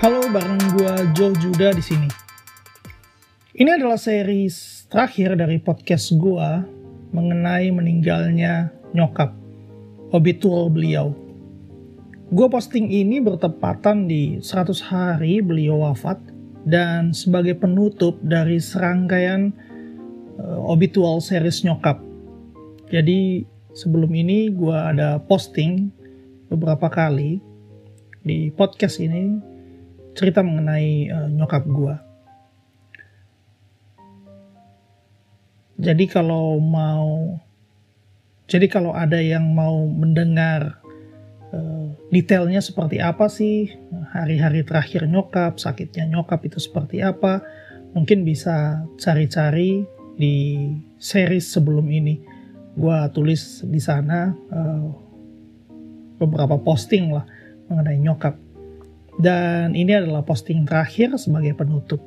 Halo, bareng gua Joe Juda di sini. Ini adalah series terakhir dari podcast gua mengenai meninggalnya nyokap, obitual beliau. Gua posting ini bertepatan di 100 hari beliau wafat dan sebagai penutup dari serangkaian uh, obitual series nyokap. Jadi sebelum ini gua ada posting beberapa kali di podcast ini cerita mengenai uh, nyokap gue. Jadi kalau mau, jadi kalau ada yang mau mendengar uh, detailnya seperti apa sih hari-hari terakhir nyokap, sakitnya nyokap itu seperti apa, mungkin bisa cari-cari di series sebelum ini. Gue tulis di sana uh, beberapa posting lah mengenai nyokap dan ini adalah posting terakhir sebagai penutup.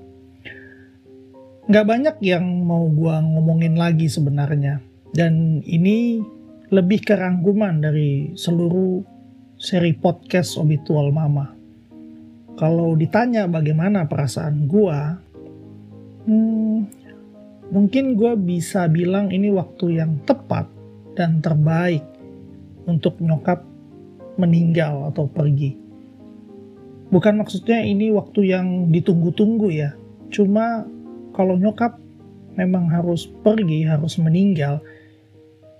Gak banyak yang mau gue ngomongin lagi sebenarnya. Dan ini lebih kerangkuman dari seluruh seri podcast Obitual Mama. Kalau ditanya bagaimana perasaan gue, hmm, mungkin gue bisa bilang ini waktu yang tepat dan terbaik untuk nyokap meninggal atau pergi bukan maksudnya ini waktu yang ditunggu-tunggu ya. Cuma kalau nyokap memang harus pergi, harus meninggal,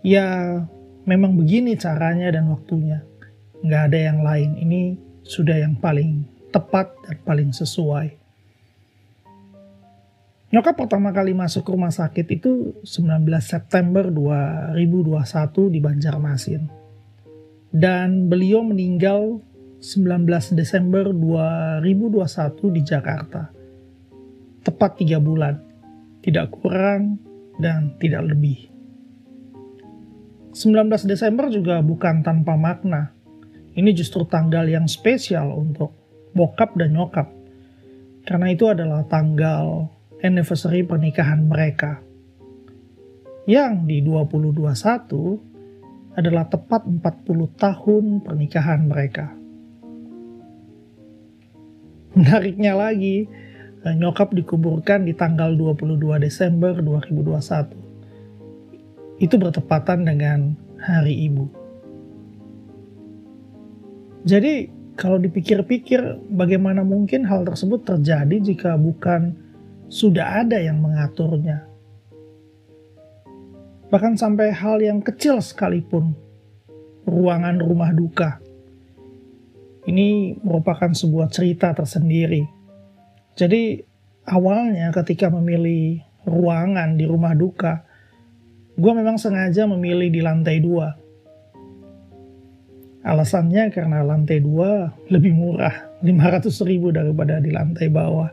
ya memang begini caranya dan waktunya. Nggak ada yang lain. Ini sudah yang paling tepat dan paling sesuai. Nyokap pertama kali masuk rumah sakit itu 19 September 2021 di Banjarmasin. Dan beliau meninggal 19 Desember 2021 di Jakarta. Tepat tiga bulan, tidak kurang dan tidak lebih. 19 Desember juga bukan tanpa makna. Ini justru tanggal yang spesial untuk bokap dan nyokap. Karena itu adalah tanggal anniversary pernikahan mereka. Yang di 2021 adalah tepat 40 tahun pernikahan mereka. Menariknya lagi, eh, nyokap dikuburkan di tanggal 22 Desember 2021. Itu bertepatan dengan Hari Ibu. Jadi, kalau dipikir-pikir, bagaimana mungkin hal tersebut terjadi jika bukan sudah ada yang mengaturnya? Bahkan sampai hal yang kecil sekalipun, ruangan rumah duka ini merupakan sebuah cerita tersendiri. Jadi awalnya ketika memilih ruangan di rumah duka, gue memang sengaja memilih di lantai dua. Alasannya karena lantai dua lebih murah, 500 ribu daripada di lantai bawah.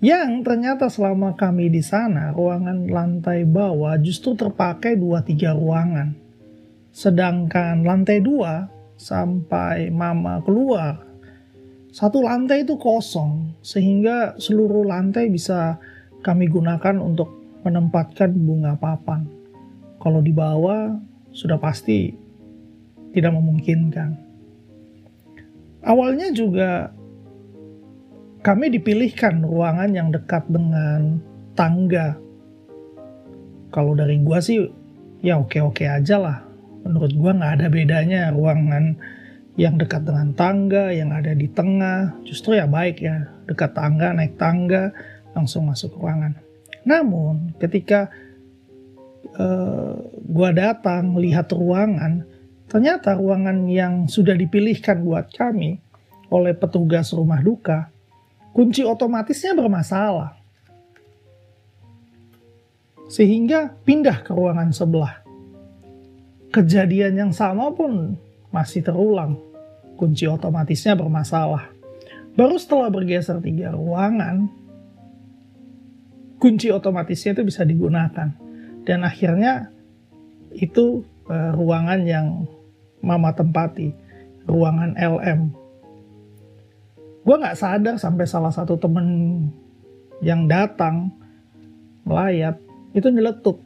Yang ternyata selama kami di sana, ruangan lantai bawah justru terpakai 2-3 ruangan. Sedangkan lantai dua sampai mama keluar, satu lantai itu kosong, sehingga seluruh lantai bisa kami gunakan untuk menempatkan bunga papan. Kalau di bawah, sudah pasti tidak memungkinkan. Awalnya juga kami dipilihkan ruangan yang dekat dengan tangga. Kalau dari gua sih ya oke-oke aja lah menurut gua nggak ada bedanya ruangan yang dekat dengan tangga yang ada di tengah. Justru ya baik ya dekat tangga naik tangga langsung masuk ruangan. Namun ketika uh, gua datang lihat ruangan ternyata ruangan yang sudah dipilihkan buat kami oleh petugas rumah duka kunci otomatisnya bermasalah. Sehingga pindah ke ruangan sebelah kejadian yang sama pun masih terulang. Kunci otomatisnya bermasalah. Baru setelah bergeser tiga ruangan, kunci otomatisnya itu bisa digunakan. Dan akhirnya itu uh, ruangan yang mama tempati, ruangan LM. Gue nggak sadar sampai salah satu temen yang datang melayat itu nyeletuk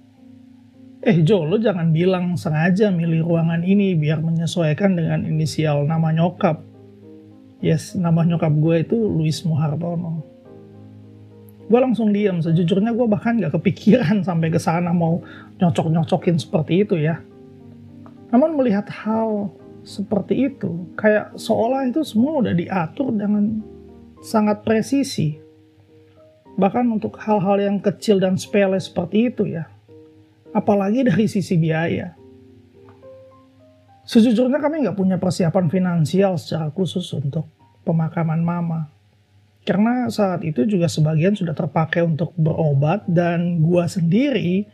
eh Jo lo jangan bilang sengaja milih ruangan ini biar menyesuaikan dengan inisial nama nyokap. yes nama nyokap gue itu Luis Muhartono. Gue langsung diam sejujurnya gue bahkan gak kepikiran sampai ke sana mau nyocok nyocokin seperti itu ya. Namun melihat hal seperti itu kayak seolah itu semua udah diatur dengan sangat presisi. Bahkan untuk hal-hal yang kecil dan sepele seperti itu ya apalagi dari sisi biaya Sejujurnya kami nggak punya persiapan finansial secara khusus untuk pemakaman mama. Karena saat itu juga sebagian sudah terpakai untuk berobat dan gua sendiri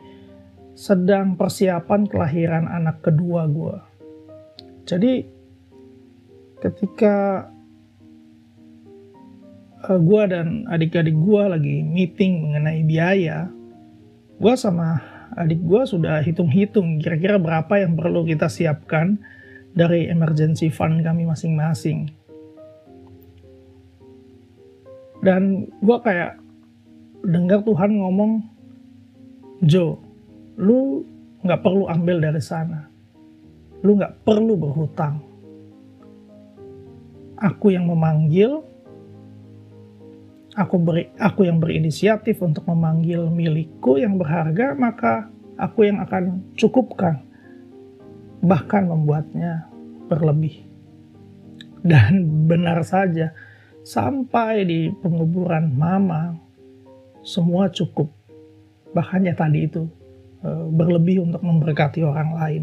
sedang persiapan kelahiran anak kedua gua. Jadi ketika uh, gua dan adik-adik gua lagi meeting mengenai biaya, gua sama adik gue sudah hitung-hitung kira-kira berapa yang perlu kita siapkan dari emergency fund kami masing-masing. Dan gue kayak dengar Tuhan ngomong, Jo, lu nggak perlu ambil dari sana. Lu nggak perlu berhutang. Aku yang memanggil, aku beri aku yang berinisiatif untuk memanggil milikku yang berharga maka aku yang akan cukupkan bahkan membuatnya berlebih. Dan benar saja sampai di penguburan mama semua cukup. Bahkan ya tadi itu e, berlebih untuk memberkati orang lain.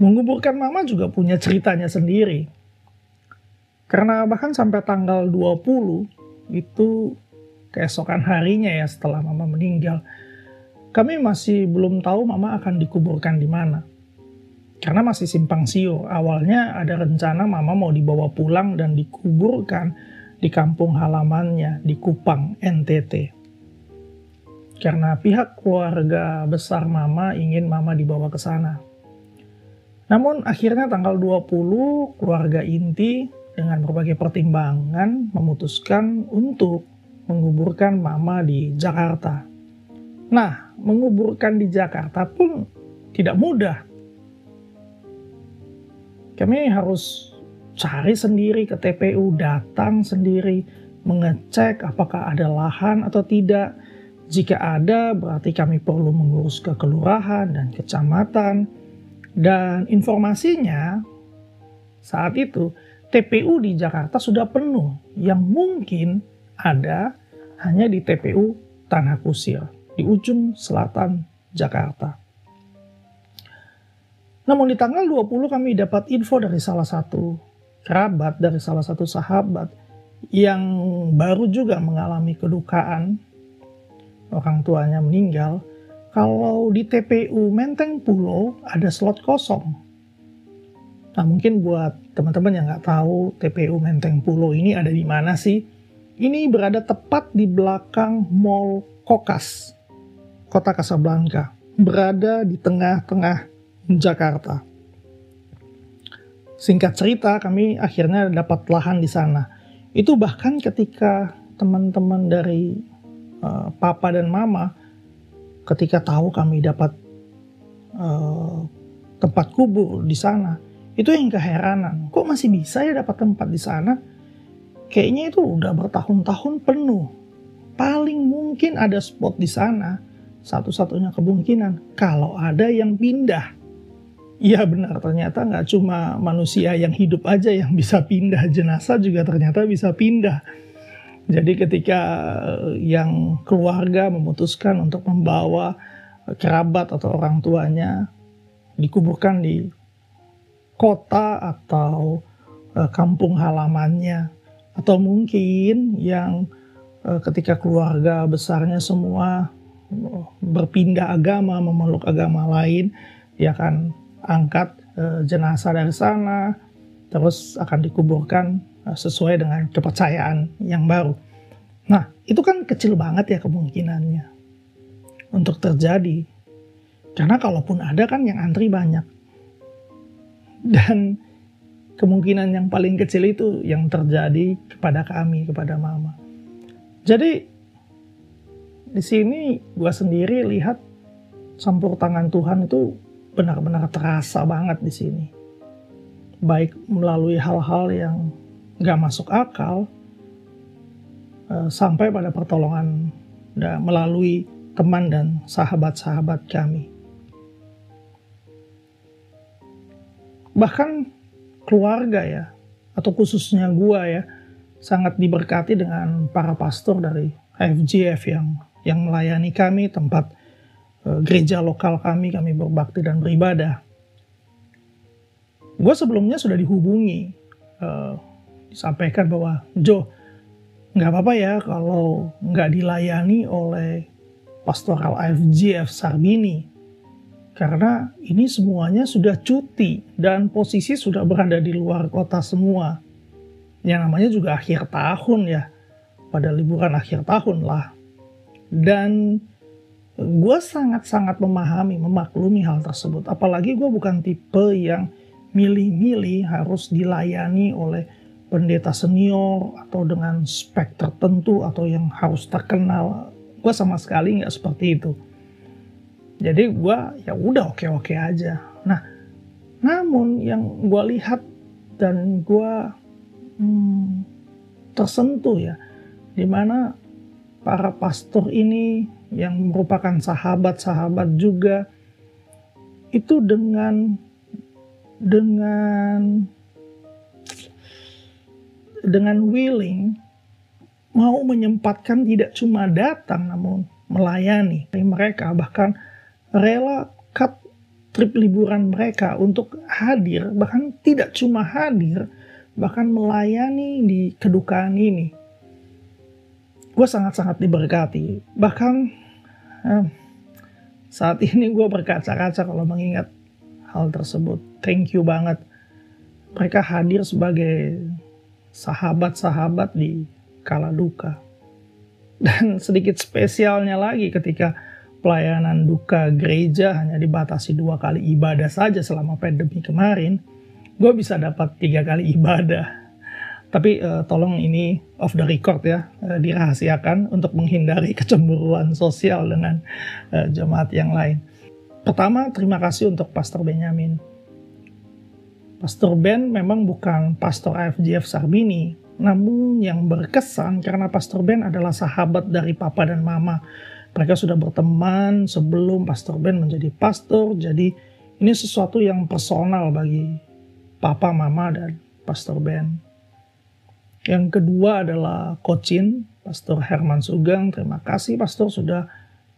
Menguburkan mama juga punya ceritanya sendiri karena bahkan sampai tanggal 20 itu keesokan harinya ya setelah mama meninggal, kami masih belum tahu mama akan dikuburkan di mana. Karena masih simpang siur. Awalnya ada rencana mama mau dibawa pulang dan dikuburkan di kampung halamannya di Kupang, NTT. Karena pihak keluarga besar mama ingin mama dibawa ke sana. Namun akhirnya tanggal 20 keluarga inti dengan berbagai pertimbangan memutuskan untuk menguburkan mama di Jakarta. Nah, menguburkan di Jakarta pun tidak mudah. Kami harus cari sendiri ke TPU, datang sendiri, mengecek apakah ada lahan atau tidak. Jika ada, berarti kami perlu mengurus ke kelurahan dan kecamatan. Dan informasinya saat itu TPU di Jakarta sudah penuh, yang mungkin ada hanya di TPU Tanah Kusir, di ujung selatan Jakarta. Namun di tanggal 20 kami dapat info dari salah satu kerabat, dari salah satu sahabat yang baru juga mengalami kedukaan, orang tuanya meninggal, kalau di TPU Menteng Pulo ada slot kosong Nah mungkin buat teman-teman yang nggak tahu TPU Menteng Pulo ini ada di mana sih? Ini berada tepat di belakang Mall Kokas, kota Kasablanka. Berada di tengah-tengah Jakarta. Singkat cerita, kami akhirnya dapat lahan di sana. Itu bahkan ketika teman-teman dari uh, papa dan mama, ketika tahu kami dapat uh, tempat kubur di sana, itu yang keheranan. Kok masih bisa ya dapat tempat di sana? Kayaknya itu udah bertahun-tahun penuh. Paling mungkin ada spot di sana. Satu-satunya kemungkinan kalau ada yang pindah. Iya benar, ternyata nggak cuma manusia yang hidup aja yang bisa pindah, jenazah juga ternyata bisa pindah. Jadi ketika yang keluarga memutuskan untuk membawa kerabat atau orang tuanya dikuburkan di kota atau uh, kampung halamannya atau mungkin yang uh, ketika keluarga besarnya semua uh, berpindah agama memeluk agama lain dia akan angkat uh, jenazah dari sana terus akan dikuburkan uh, sesuai dengan kepercayaan yang baru. Nah, itu kan kecil banget ya kemungkinannya untuk terjadi. Karena kalaupun ada kan yang antri banyak. Dan kemungkinan yang paling kecil itu yang terjadi kepada kami, kepada mama. Jadi di sini gue sendiri lihat campur tangan Tuhan itu benar-benar terasa banget di sini. baik melalui hal-hal yang gak masuk akal, uh, sampai pada pertolongan melalui teman dan sahabat-sahabat kami. Bahkan keluarga ya, atau khususnya gua ya, sangat diberkati dengan para pastor dari FGF yang yang melayani kami tempat uh, gereja lokal kami kami berbakti dan beribadah. Gue sebelumnya sudah dihubungi, uh, disampaikan bahwa Jo nggak apa-apa ya kalau nggak dilayani oleh pastoral FGF Sarbini karena ini semuanya sudah cuti dan posisi sudah berada di luar kota semua. Yang namanya juga akhir tahun ya. Pada liburan akhir tahun lah. Dan gue sangat-sangat memahami memaklumi hal tersebut. Apalagi gue bukan tipe yang milih-milih harus dilayani oleh pendeta senior atau dengan spek tertentu atau yang harus terkenal. Gue sama sekali nggak seperti itu jadi gue ya udah oke-oke aja. Nah namun yang gue lihat dan gue hmm, tersentuh ya, di mana para pastor ini yang merupakan sahabat-sahabat juga itu dengan dengan dengan willing mau menyempatkan tidak cuma datang namun melayani mereka bahkan rela cut trip liburan mereka untuk hadir bahkan tidak cuma hadir bahkan melayani di kedukaan ini. Gue sangat-sangat diberkati. Bahkan eh, saat ini gue berkaca-kaca kalau mengingat hal tersebut. Thank you banget. Mereka hadir sebagai sahabat-sahabat di kala duka. Dan sedikit spesialnya lagi ketika pelayanan duka gereja hanya dibatasi dua kali ibadah saja selama pandemi kemarin gue bisa dapat tiga kali ibadah. Tapi uh, tolong ini off the record ya, uh, dirahasiakan untuk menghindari kecemburuan sosial dengan uh, jemaat yang lain. Pertama, terima kasih untuk Pastor Benyamin. Pastor Ben memang bukan pastor AFGF Sarbini, namun yang berkesan karena Pastor Ben adalah sahabat dari papa dan mama. Mereka sudah berteman sebelum Pastor Ben menjadi pastor, jadi ini sesuatu yang personal bagi Papa, Mama, dan Pastor Ben. Yang kedua adalah Kocin, Pastor Herman Sugeng. Terima kasih Pastor sudah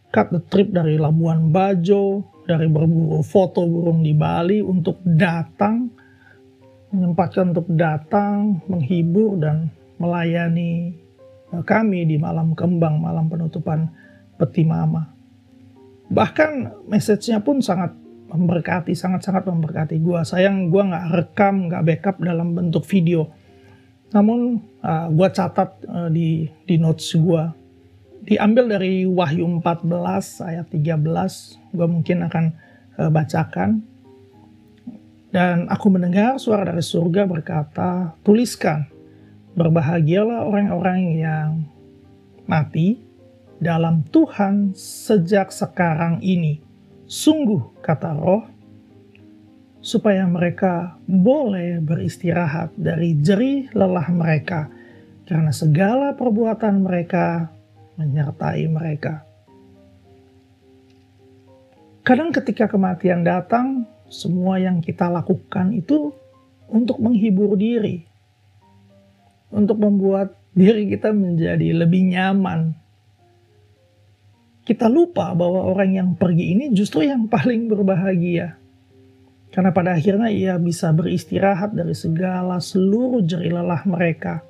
cut the trip dari Labuan Bajo, dari berburu foto burung di Bali untuk datang, menyempatkan untuk datang, menghibur dan melayani kami di malam kembang, malam penutupan peti mama. Bahkan message-nya pun sangat memberkati, sangat-sangat memberkati gue. Sayang gue nggak rekam, nggak backup dalam bentuk video. Namun uh, gue catat uh, di, di notes gue. Diambil dari Wahyu 14 ayat 13, gue mungkin akan uh, bacakan. Dan aku mendengar suara dari surga berkata, tuliskan, berbahagialah orang-orang yang mati dalam Tuhan sejak sekarang ini Sungguh, kata roh, supaya mereka boleh beristirahat dari jerih lelah mereka, karena segala perbuatan mereka menyertai mereka. Kadang ketika kematian datang, semua yang kita lakukan itu untuk menghibur diri, untuk membuat diri kita menjadi lebih nyaman, kita lupa bahwa orang yang pergi ini justru yang paling berbahagia. Karena pada akhirnya ia bisa beristirahat dari segala seluruh jerih lelah mereka.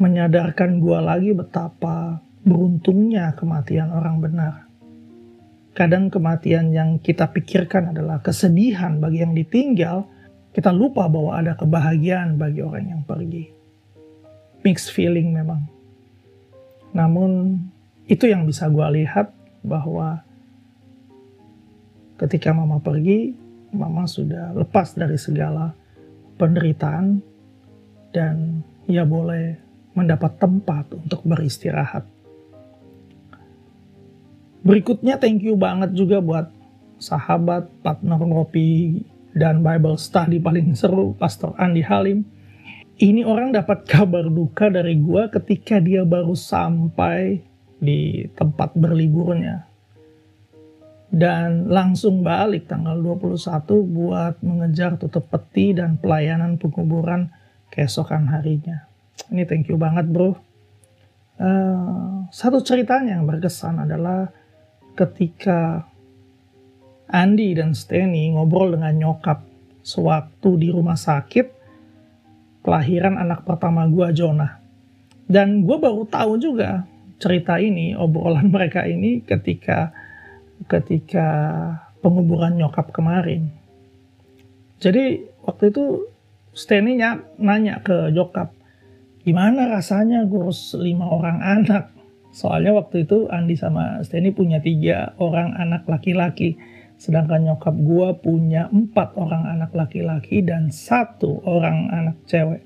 Menyadarkan gua lagi betapa beruntungnya kematian orang benar. Kadang kematian yang kita pikirkan adalah kesedihan bagi yang ditinggal, kita lupa bahwa ada kebahagiaan bagi orang yang pergi. Mixed feeling memang. Namun itu yang bisa gue lihat bahwa ketika mama pergi, mama sudah lepas dari segala penderitaan dan ia boleh mendapat tempat untuk beristirahat. Berikutnya thank you banget juga buat sahabat partner ngopi dan Bible study paling seru, Pastor Andi Halim. Ini orang dapat kabar duka dari gua ketika dia baru sampai di tempat berliburnya. Dan langsung balik tanggal 21 buat mengejar tutup peti dan pelayanan penguburan keesokan harinya. Ini thank you banget bro. Uh, satu ceritanya yang berkesan adalah ketika Andi dan Steny ngobrol dengan nyokap sewaktu di rumah sakit kelahiran anak pertama gue Jonah. Dan gue baru tahu juga cerita ini, obrolan mereka ini ketika ketika penguburan nyokap kemarin. Jadi waktu itu Steny nanya ke nyokap, gimana rasanya ngurus lima orang anak? Soalnya waktu itu Andi sama Steny punya tiga orang anak laki-laki Sedangkan nyokap gue punya empat orang anak laki-laki dan satu orang anak cewek.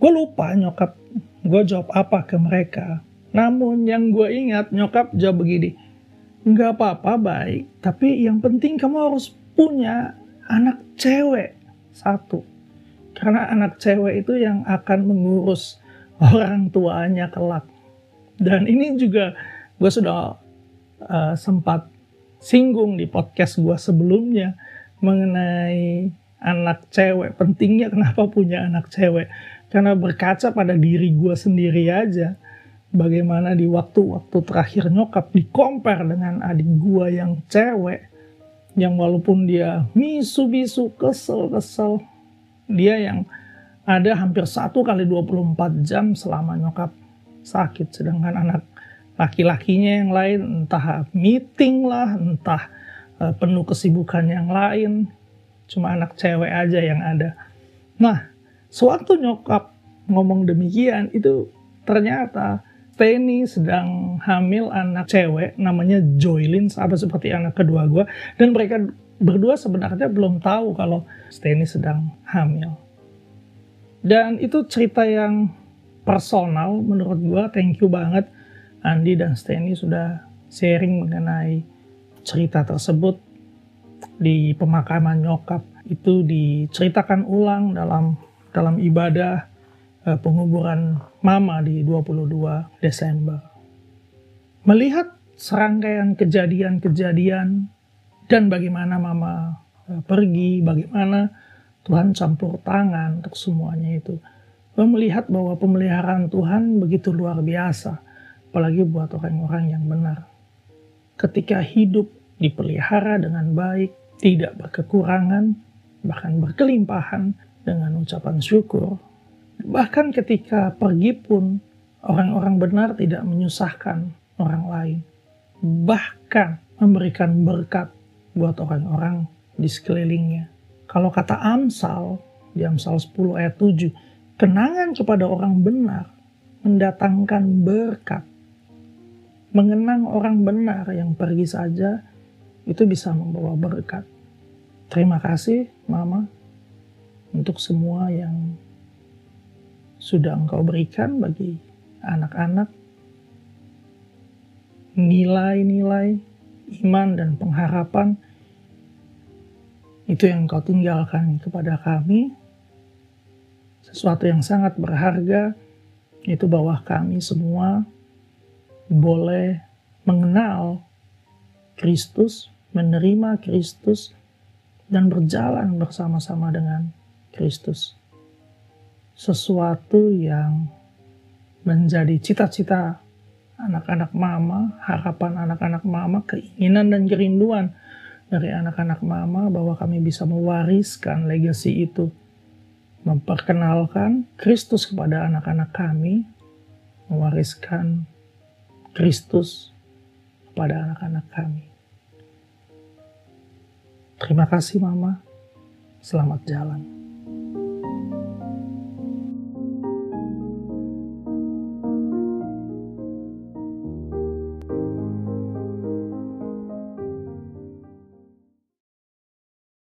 Gue lupa nyokap gue jawab apa ke mereka. Namun yang gue ingat nyokap jawab begini. Nggak apa-apa baik, tapi yang penting kamu harus punya anak cewek satu. Karena anak cewek itu yang akan mengurus orang tuanya kelak. Dan ini juga gue sudah uh, sempat singgung di podcast gue sebelumnya mengenai anak cewek. Pentingnya kenapa punya anak cewek? Karena berkaca pada diri gue sendiri aja. Bagaimana di waktu-waktu terakhir nyokap dikompar dengan adik gue yang cewek. Yang walaupun dia misu-misu, kesel-kesel. Dia yang ada hampir satu kali 24 jam selama nyokap sakit. Sedangkan anak laki-lakinya yang lain entah meeting lah, entah uh, penuh kesibukan yang lain. Cuma anak cewek aja yang ada. Nah, sewaktu nyokap ngomong demikian itu ternyata Penny sedang hamil anak cewek namanya Joylin sama seperti anak kedua gue dan mereka berdua sebenarnya belum tahu kalau Steny sedang hamil. Dan itu cerita yang personal menurut gue, thank you banget Andi dan Steny sudah sharing mengenai cerita tersebut di pemakaman nyokap. Itu diceritakan ulang dalam dalam ibadah uh, penguburan mama di 22 Desember. Melihat serangkaian kejadian-kejadian dan bagaimana mama uh, pergi, bagaimana Tuhan campur tangan untuk semuanya itu. Melihat bahwa pemeliharaan Tuhan begitu luar biasa apalagi buat orang-orang yang benar. Ketika hidup dipelihara dengan baik, tidak berkekurangan, bahkan berkelimpahan dengan ucapan syukur, bahkan ketika pergi pun orang-orang benar tidak menyusahkan orang lain, bahkan memberikan berkat buat orang-orang di sekelilingnya. Kalau kata Amsal, di Amsal 10 ayat 7, kenangan kepada orang benar mendatangkan berkat mengenang orang benar yang pergi saja itu bisa membawa berkat. Terima kasih Mama untuk semua yang sudah engkau berikan bagi anak-anak nilai-nilai iman dan pengharapan itu yang engkau tinggalkan kepada kami sesuatu yang sangat berharga itu bahwa kami semua boleh mengenal Kristus, menerima Kristus, dan berjalan bersama-sama dengan Kristus. Sesuatu yang menjadi cita-cita anak-anak mama, harapan anak-anak mama, keinginan dan kerinduan dari anak-anak mama bahwa kami bisa mewariskan legasi itu. Memperkenalkan Kristus kepada anak-anak kami, mewariskan Kristus kepada anak-anak kami. Terima kasih Mama. Selamat jalan.